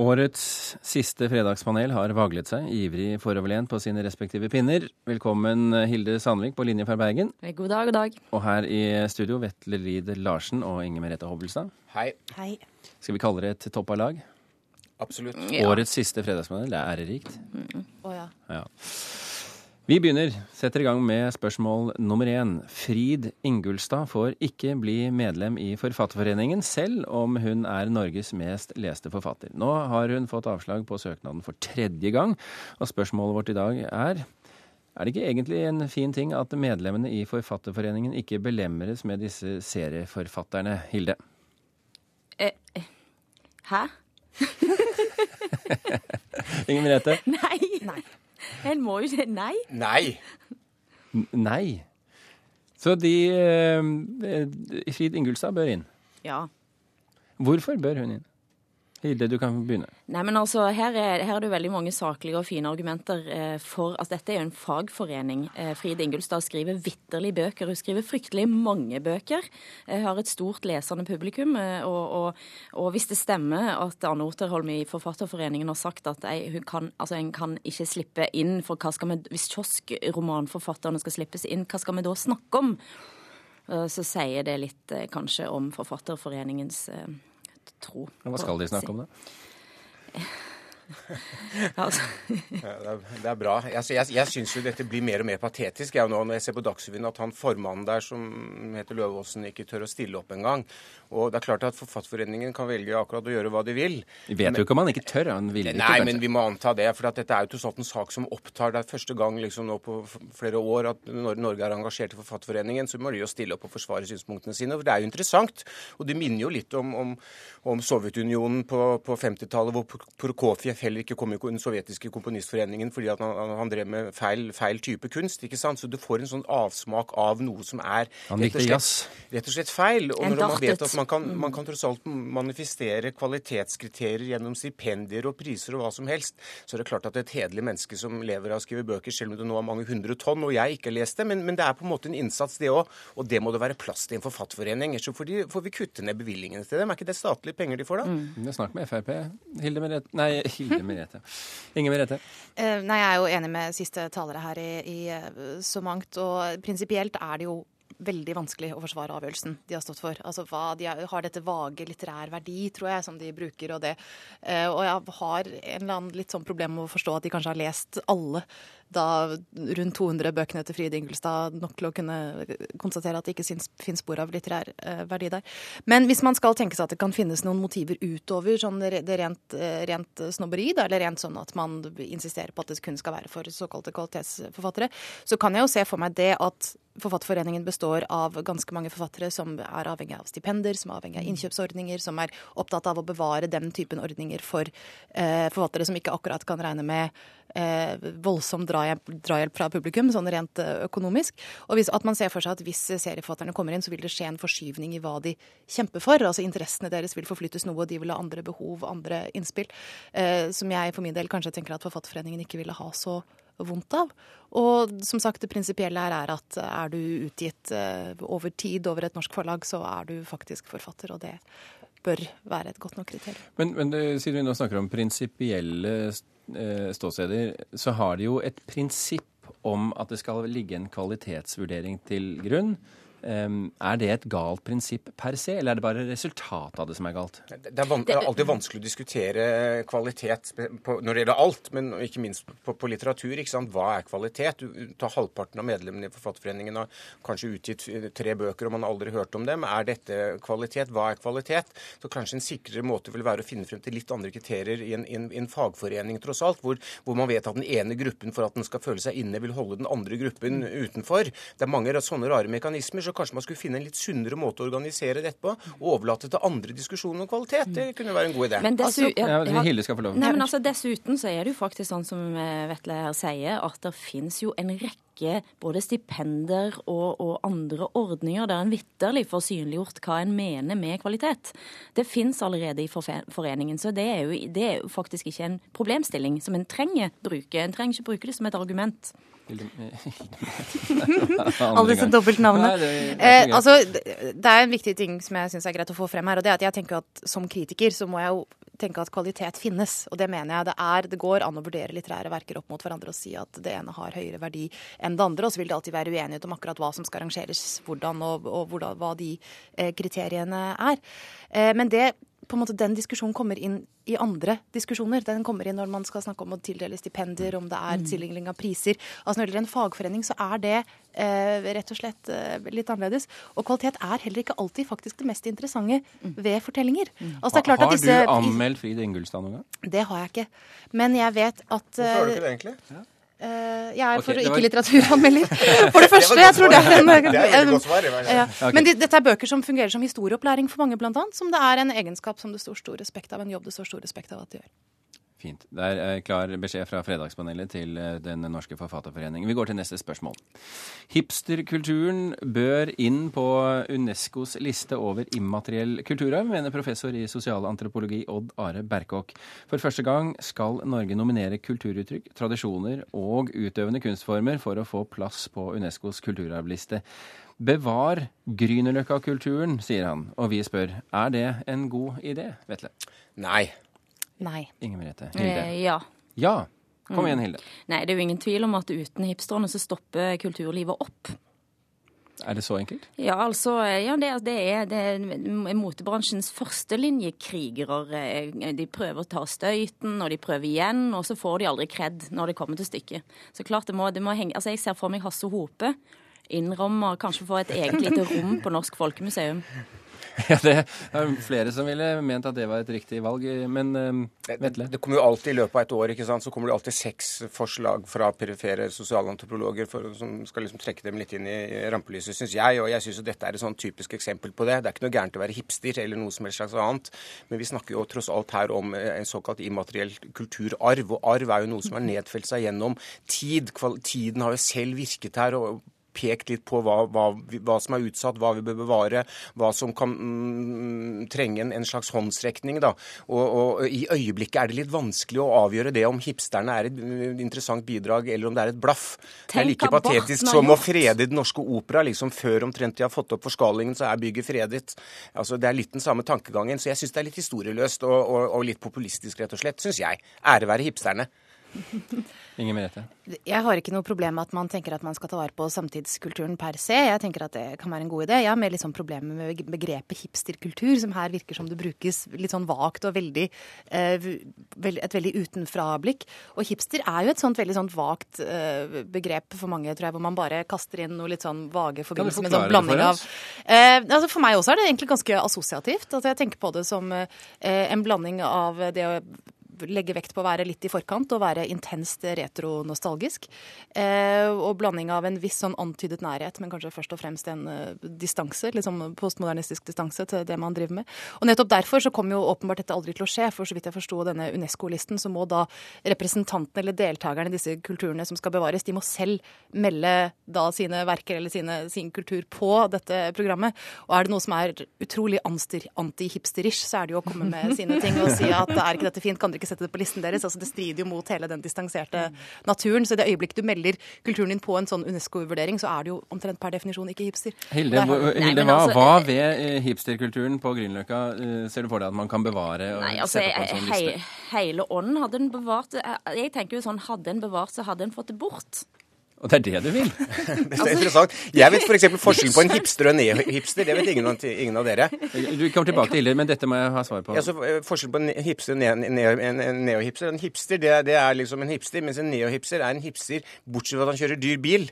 Årets siste fredagspanel har vaglet seg, ivrig foroverlent på sine respektive pinner. Velkommen Hilde Sandvik på linje fra Bergen. God dag, god dag. Og her i studio Vetle Lid Larsen og Inger Merete Hobbelstad. Hei. Hei. Skal vi kalle det et toppa lag? Absolutt. Ja. Årets siste fredagspanel, det er ærerikt. Å ja. Ja. Vi begynner, setter i gang med spørsmål nummer én. Frid Ingulstad får ikke bli medlem i Forfatterforeningen, selv om hun er Norges mest leste forfatter. Nå har hun fått avslag på søknaden for tredje gang, og spørsmålet vårt i dag er er det ikke egentlig en fin ting at medlemmene i Forfatterforeningen ikke belemres med disse serieforfatterne, Hilde? Eh, eh, hæ? Inger Merete? Nei. nei. En må jo si nei. Nei. Nei. Så de eh, Frid Ingulstad bør inn. Ja. Hvorfor bør hun inn? Hilde, du kan begynne. Nei, men altså, her er, her er det veldig mange saklige og fine argumenter eh, for at dette er jo en fagforening. Eh, Fride Ingulstad skriver vitterlig bøker. Hun skriver fryktelig mange bøker. Eh, har et stort lesende publikum. Eh, og, og, og hvis det stemmer at Anne Oterholm i Forfatterforeningen har sagt at ei, hun kan, altså, en kan ikke slippe inn for hva skal vi, Hvis kioskromanforfatterne skal slippes inn, hva skal vi da snakke om? Eh, så sier det litt eh, kanskje om Forfatterforeningens eh, tro. Hva skal de snakke om, da? Altså, Ja, det, er, det er bra. Jeg, jeg, jeg syns jo dette blir mer og mer patetisk jeg, nå når jeg ser på Dagsrevyen at han formannen der som heter Løvaasen, ikke tør å stille opp engang. Og det er klart at Forfatterforeningen kan velge akkurat å gjøre hva de vil. Vi vet jo ikke om han ikke tør. Han vil ikke, Nei, kanskje. men vi må anta det. For at dette er jo tross alt en sak som opptar Det er første gang liksom nå på flere år at når Norge er engasjert i Forfatterforeningen, så må de jo stille opp og forsvare synspunktene sine. For det er jo interessant. Og det minner jo litt om, om, om Sovjetunionen på, på 50-tallet, hvor Pro- Prokofjev heller ikke kom i den sovjetiske komponistforeningen fordi at han, han- drev med feil, feil type kunst. ikke sant? Så du får en sånn avsmak av noe som er rett og slett- rett og slett feil. Og når man vet at man kan, man kan tross alt manifestere kvalitetskriterier gjennom stipendier og priser og hva som helst, så er det klart at et hederlig menneske som lever av å skrive bøker, selv om det nå er mange hundre tonn, og jeg ikke har lest det, men, men det er på en måte en innsats, det òg. Og det må det være plass til i en forfatterforening. Ellers så får, de, får vi kutte ned bevilgningene til dem. Er ikke det statlige penger de får, da? Men Snakk med Frp. Hilde Merete Nei, Hilde Merete. Inge Merete. Eh, Nei, jeg er jo enig med siste talere her i, i eh, så mangt. Og prinsipielt er det jo veldig vanskelig å forsvare avgjørelsen de har stått for. Altså hva de har dette vage litterær verdi, tror jeg, som de bruker, og det. Eh, og jeg har en eller annen litt sånn problem med å forstå at de kanskje har lest alle da rundt 200 bøkene til Fride Ingelstad nok til å kunne konstatere at det ikke finnes spor av litterær eh, verdi der. Men hvis man skal tenke seg at det kan finnes noen motiver utover sånn det rent, eh, rent snobberi, da, eller rent sånn at man insisterer på at det kun skal være for såkalte kvalitetsforfattere, så kan jeg jo se for meg det at Forfatterforeningen består av ganske mange forfattere som er avhengig av stipender, som er avhengig av innkjøpsordninger, som er opptatt av å bevare den typen ordninger for eh, forfattere som ikke akkurat kan regne med eh, voldsom drahjelp, drahjelp fra publikum, sånn rent eh, økonomisk. Og hvis, at man ser for seg at hvis serieforfatterne kommer inn, så vil det skje en forskyvning i hva de kjemper for. Altså interessene deres vil forflyttes noe, og de vil ha andre behov, andre innspill. Eh, som jeg for min del kanskje tenker at Forfatterforeningen ikke ville ha så vondt av. Og som sagt, det prinsipielle her er at er du utgitt eh, over tid over et norsk forlag, så er du faktisk forfatter, og det bør være et godt nok kriterium. Men, men eh, siden vi nå snakker om prinsipielle eh, ståsteder, så har de jo et prinsipp om at det skal ligge en kvalitetsvurdering til grunn. Er det et galt prinsipp per se, eller er det bare resultatet av det som er galt? Det er, van det er alltid vanskelig å diskutere kvalitet på, når det gjelder alt, men ikke minst på, på litteratur. Hva er kvalitet? Du tar Halvparten av medlemmene i Forfatterforeningen har kanskje utgitt tre bøker, og man har aldri hørt om dem. Er dette kvalitet? Hva er kvalitet? Så kanskje en sikrere måte vil være å finne frem til litt andre kriterier i en, i en, i en fagforening, tross alt, hvor, hvor man vet at den ene gruppen, for at den skal føle seg inne, vil holde den andre gruppen utenfor. Det er mange sånne rare mekanismer. Så kanskje man skulle finne en litt sunnere måte å organisere dette på, og overlate til andre diskusjoner om kvalitet. Det kunne være en god idé. Men Altså, ja. Hilde skal få lov. Nei, men altså Dessuten så er det jo faktisk sånn som eh, Vetle her sier, at det finnes jo en rekke både stipender og, og andre ordninger der en vitterlig får synliggjort hva en mener med kvalitet. Det finnes allerede i foreningen, så det er, jo, det er jo faktisk ikke en problemstilling som en trenger bruke. En trenger ikke bruke det som et argument. Alle disse dobbeltnavnene. Eh, altså, det det er en viktig ting som jeg syns er greit å få frem her. og det er at jeg tenker at Som kritiker så må jeg jo tenke at kvalitet finnes. Og det mener jeg det er. Det går an å vurdere litterære verker opp mot hverandre og si at det ene har høyere verdi enn det andre. Og så vil det alltid være uenighet om akkurat hva som skal rangeres hvordan, og, og hvordan, hva de eh, kriteriene er. Eh, men det på en måte den diskusjonen kommer inn i andre diskusjoner. Den kommer inn når man skal snakke om å tildele stipendier, om det er mm. tildeling av priser. Altså Når det gjelder en fagforening, så er det eh, rett og slett eh, litt annerledes. Og kvalitet er heller ikke alltid faktisk det mest interessante mm. ved fortellinger. Mm. Altså, har disse, du anmeldt Frid Ingulstad noen gang? Det har jeg ikke. Men jeg vet at Hvorfor har du ikke det, egentlig? Ja. Uh, jeg er okay, for var... ikke litteraturanmelder. For det første, jeg tror det er en, det er en godt svar. Ja. Okay. Men de, dette er bøker som fungerer som historieopplæring for mange, annet. Som det er en egenskap som det står stor respekt av, en jobb det står stor respekt av at de gjør. Fint. Det er klar beskjed fra Fredagspanelet til eh, Den norske forfatterforening. Vi går til neste spørsmål. Hipsterkulturen bør inn på Unescos liste over immateriell kulturarv, mener professor i sosialantropologi Odd Are Berkåk. For første gang skal Norge nominere kulturuttrykk, tradisjoner og utøvende kunstformer for å få plass på Unescos kulturarvliste. Bevar Grünerløkka-kulturen, sier han. Og vi spør, er det en god idé, Vetle? Nei. Nei. Inger Merete. Hilde? Eh, ja. Ja. Kom igjen, Hilde. Nei, det er jo ingen tvil om at uten hipsterne så stopper kulturlivet opp. Er det så enkelt? Ja, altså, ja, det, det, er, det er motebransjens førstelinjekrigere. Eh, de prøver å ta støyten, og de prøver igjen, og så får de aldri kred når det kommer til stykket. Så klart det må, det må henge Altså, jeg ser for meg Hasse Hope innrømmer kanskje få et eget lite rom på Norsk Folkemuseum. Ja, Det er flere som ville ment at det var et riktig valg, men uh, Vetle? Det, kommer jo alltid i løpet av et år ikke sant, så kommer det alltid seks forslag fra perifere sosialantropologer for, som skal liksom trekke dem litt inn i rampelyset, syns jeg. Og jeg syns dette er et sånn typisk eksempel på det. Det er ikke noe gærent å være hipster eller noe som helst slags annet, men vi snakker jo tross alt her om eh, en såkalt immateriell kulturarv. Og arv er jo noe som har nedfelt seg gjennom tid. Tiden har jo selv virket her. og pekt litt på hva, hva, hva, som er utsatt, hva vi bør bevare, hva som kan mm, trenge en, en, slags håndsrekning. Da. Og, og, I øyeblikket er det litt vanskelig å avgjøre det om hipsterne er et mm, interessant bidrag, eller om det er et blaff. Det er like patetisk som å frede Den Norske Opera. liksom Før omtrent de har fått opp forskalingen, så er bygget fredet. Altså, Det er litt den samme tankegangen. Så jeg syns det er litt historieløst og, og, og litt populistisk, rett og slett. Syns jeg. Ære være hipsterne. Inger Merete? Jeg har ikke noe problem med at man tenker at man skal ta vare på samtidskulturen per se. Jeg tenker at det kan være en god idé. Jeg har mer sånn problemer med begrepet hipsterkultur, som her virker som det brukes litt sånn vagt og veldig, eh, et veldig utenfra-blikk. Og hipster er jo et sånt veldig sånt vagt eh, begrep for mange, tror jeg, hvor man bare kaster inn noe litt sånn vage forbindelser med sånn blanding av eh, altså For meg også er det egentlig ganske assosiativt. Altså jeg tenker på det som en blanding av det å legge vekt på å være litt i forkant og være intenst retronostalgisk. Eh, og blanding av en viss sånn antydet nærhet, men kanskje først og fremst en uh, distanse, liksom postmodernistisk distanse til det man driver med. Og nettopp derfor så kommer jo åpenbart dette aldri til å skje. For så vidt jeg forsto denne UNESCO-listen, så må da representantene eller deltakerne i disse kulturene som skal bevares, de må selv melde da sine verker eller sine, sin kultur på dette programmet. Og er det noe som er utrolig anti-hipsterish, så er det jo å komme med sine ting og si at er ikke dette fint, kan dere ikke sette det på listen deres. Altså, det strider jo mot hele den distanserte naturen. Så i det øyeblikket du melder kulturen din på en sånn UNESCO-vurdering, så er det jo omtrent per definisjon ikke hipster. Hilde, Hilde hva, altså, hva, ved eh, hipsterkulturen på Grünerløkka eh, ser du for deg at man kan bevare og nei, altså, sette på en sånn liste? He, hele ånden hadde den bevart. Jeg tenker jo sånn, hadde den bevart, så hadde den fått det bort. Og det er det du vil? det er interessant. Jeg vet f.eks. forskjellen på en hipster og en neo-hipster. Det vet ingen av, ingen av, dere. Du kommer tilbake til det, men dette må jeg ha svar på. Ja, så eh, Forskjellen på en hipster og en neo-hipster. En hipster det, det, er liksom en hipster, mens en neo-hipster er en hipster bortsett fra at han kjører dyr bil.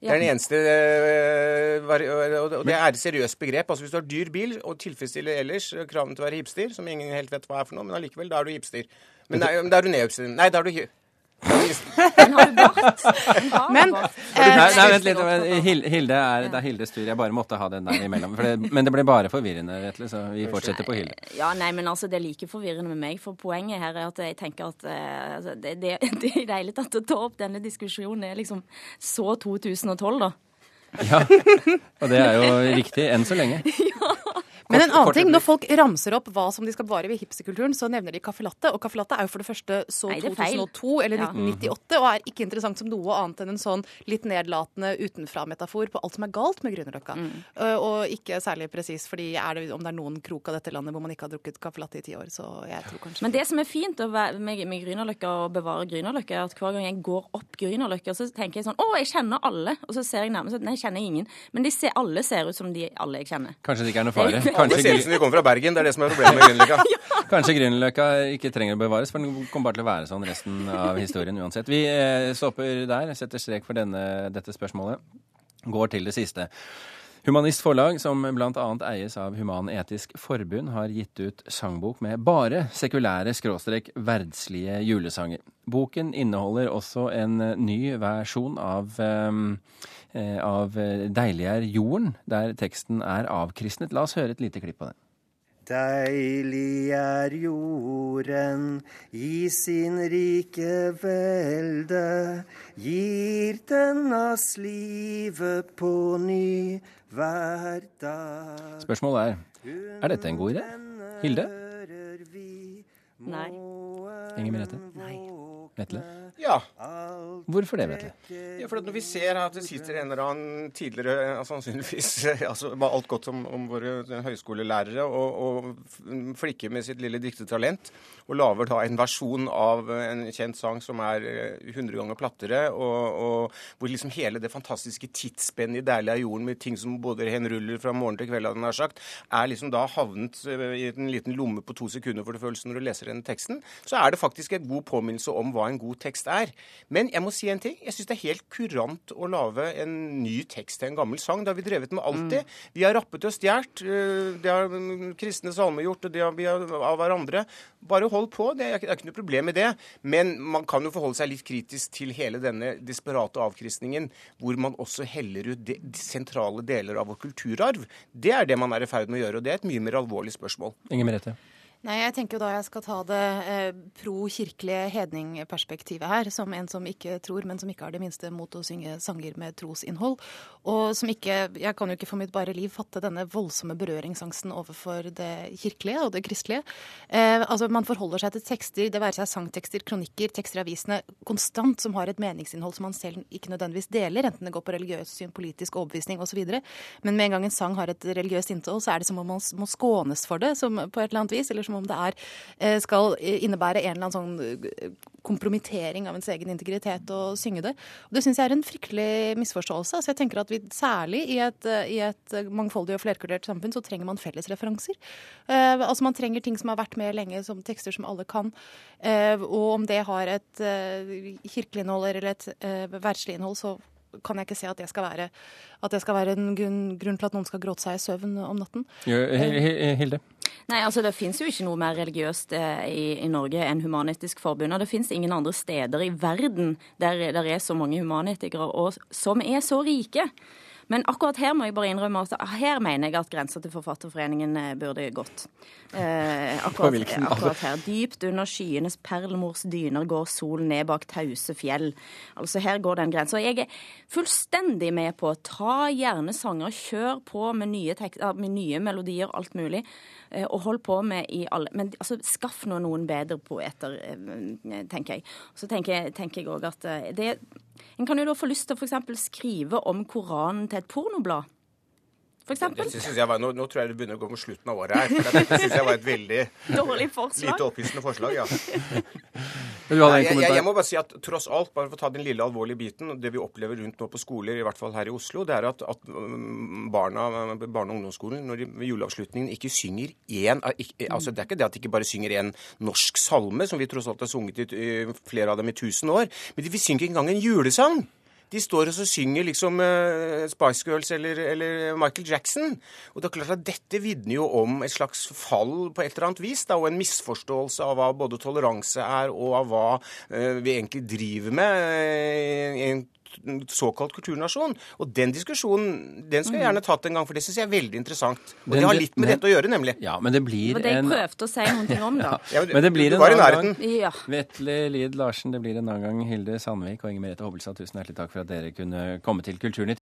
Det er den eneste eh, Og det er et seriøst begrep. Altså Hvis du har dyr bil og tilfredsstiller ellers kravene til å være hipster, som ingen helt vet hva er for noe, men allikevel, da er du hipster. Men da er du neo-hipster. Nei, da er du den har du bart. Men nei, nei, vent litt. Hilde er, det er Hildes tur. Jeg bare måtte ha den der imellom. Det, men det ble bare forvirrende, Vetle, så vi fortsetter på Hilde. Ja, nei, men altså, Det er like forvirrende med meg. For poenget her er at jeg tenker at altså, det, det, det er deilig at å ta opp denne diskusjonen er liksom så 2012, da. Ja, og det er jo riktig enn så lenge. Men en annen ting, når folk ramser opp hva som de skal bevare ved hipsterkulturen, så nevner de caffè latte. Og caffè latte er jo for det første så Nei, det er 2002 eller Ja. 1998, og er ikke interessant som noe annet enn en sånn litt nedlatende utenfra-metafor på alt som er galt med Grünerløkka. Uh, Og ikke særlig presis, fordi er det, om det er noen krok av dette landet hvor man ikke har drukket caffè latte i ti år, så jeg tror kanskje Men det som er fint med, med Grünerløkka og bevare Grünerløkka, er at hver gang jeg går opp Grünerløkka, så tenker jeg sånn Å, jeg kjenner alle. Og så ser jeg nærmest at nei, jeg kjenner ingen. Men de ser, alle ser ut som de alle jeg kjenner. Kanskje det ikke er noe fare. Kanskje, ser ut som de kommer fra Bergen. Det er det som er problemet med Grünerløkka. kanskje Grünerløkka ikke trenger å bevares, for den kommer bare til å være sånn resten av historien uansett. Vi eh, stopper der, setter strek for denne, dette spørsmålet. Går til det siste. Humanist Forlag, som bl.a. eies av Human-Etisk Forbund, har gitt ut sangbok med bare sekulære skråstrek verdslige julesanger. Boken inneholder også en ny versjon av, eh, eh, av Deilig er jorden, der teksten er avkristnet. La oss høre et lite klipp av den. Deilig er jorden i sin rike velde, gir den oss livet på ny hver dag. Spørsmålet er er dette en god idé? Hilde? Nei. Inger Merete? Nei. Vetle? Ja. Hvorfor det, Vetle? Ja, for at Når vi ser at det sitter en eller annen tidligere sannsynligvis altså alt godt om, om våre høyskolelærere og, og flikker med sitt lille diktetalent, og lager da en versjon av en kjent sang som er eh, 100 ganger plattere, og, og hvor liksom hele det fantastiske tidsspennet i Deilig er jorden med ting som både henruller fra morgen til kveld, hadde den nær sagt, er liksom da havnet eh, i en liten lomme på to sekunder for det føles når du leser denne teksten, så er det faktisk en god påminnelse om hva en god tekst er. Men jeg må si en ting. Jeg syns det er helt kurant å lage en ny tekst til en gammel sang. Det har vi drevet med alltid. Vi har rappet og stjålet. øh, Det har mm, kristne salmer gjort, og det har vi av hverandre. Bare hold på. Det er, ikke noe problem med det. Men man kan jo forholde seg litt kritisk til hele denne desperate avkristningen, hvor man også heller ut de, de sentrale deler av vår kulturarv. Det er det man er i ferd med å gjøre, og det er et mye mer alvorlig spørsmål. Inger Merete? Nei, jeg tenker jo da jeg skal ta det eh, pro-kirkelige hedningperspektivet her, som en som ikke tror, men som ikke har det minste mot å synge sanger med trosinnhold. Og som ikke, jeg kan jo ikke for mitt bare liv fatte denne voldsomme berøringsangsten overfor det kirkelige og det kristelige. Eh, altså Man forholder seg til tekster, det være seg sangtekster, kronikker, tekster i avisene, konstant, som har et meningsinnhold som man selv ikke nødvendigvis deler, enten det går på religiøst syn, politisk overbevisning osv. Men med en gang en sang har et religiøst innhold, så er det som om man må skånes for det som, på et eller annet vis. Eller som om det er, eh, skal innebære en eller annen sånn eh, kompromittering av ens egen integritet å synge det. Og det syns jeg er en fryktelig misforståelse. Så jeg tenker at vi særlig i et, eh, i et mangfoldig og flerkulturert samfunn så trenger man felles referanser. Eh, altså Man trenger ting som har vært med lenge, som tekster som alle kan. Eh, og om det har et eh, kirkelig innhold eller et eh, verdslig innhold, så kan jeg ikke se at det skal være, det skal være en grunn, grunn til at noen skal gråte seg i søvn om natten. Hilde? Nei, altså Det fins jo ikke noe mer religiøst eh, i, i Norge enn Human-Etisk Forbund. Og det fins ingen andre steder i verden der det er så mange humanetikere og som er så rike. Men akkurat her må jeg bare innrømme at her mener jeg at grensa til Forfatterforeningen eh, burde gått. Eh, akkurat, akkurat her. Dypt under skyenes perlemors dyner går solen ned bak tause fjell. Altså Her går den grensa. Jeg er fullstendig med på ta gjerne sanger, kjør på med nye, tek med nye melodier, alt mulig. eh, Og hold på med i alle Men altså, skaff nå noen bedre poeter, eh, tenker jeg. Så tenker tenker jeg også at det En kan jo da få lyst til å f.eks. skrive om Koranen til et pornoblad. For eksempel. Det synes jeg var, nå, nå tror jeg det begynner å gå mot slutten av året her. for Dette syns jeg var et veldig Dårlig forslag. lite opphissende forslag. ja. Jeg, jeg, jeg må bare si at tross alt, bare for å ta den lille alvorlige biten, det vi opplever rundt nå på skoler, i hvert fall her i Oslo, det er at, at um, barna, barne- og ungdomsskolen når de ved juleavslutningen ikke synger én ikke, altså Det er ikke det at de ikke bare synger én norsk salme, som vi tross alt har sunget i flere av dem i tusen år, men de synger ikke engang en julesang. De står og så synger liksom eh, Spice Girls eller, eller Michael Jackson. Og det er klart at dette vitner jo om et slags fall på et eller annet vis, da, og en misforståelse av hva både toleranse er, og av hva eh, vi egentlig driver med eh, en såkalt kulturnasjon. Og den diskusjonen den skulle jeg gjerne tatt en gang, for det syns jeg er veldig interessant. Og Den- det har litt med men- dette å gjøre, nemlig. Ja, men det Det blir var det jeg prøvde å si noen ting om, da. Ja, Men det blir du en var i annen nærheten. Ja. Vetle Lid Larsen, det blir en annen gang. Hilde Sandvik og Inger Merete Hobbelstad, tusen hjertelig takk for at dere kunne komme til Kulturnytt.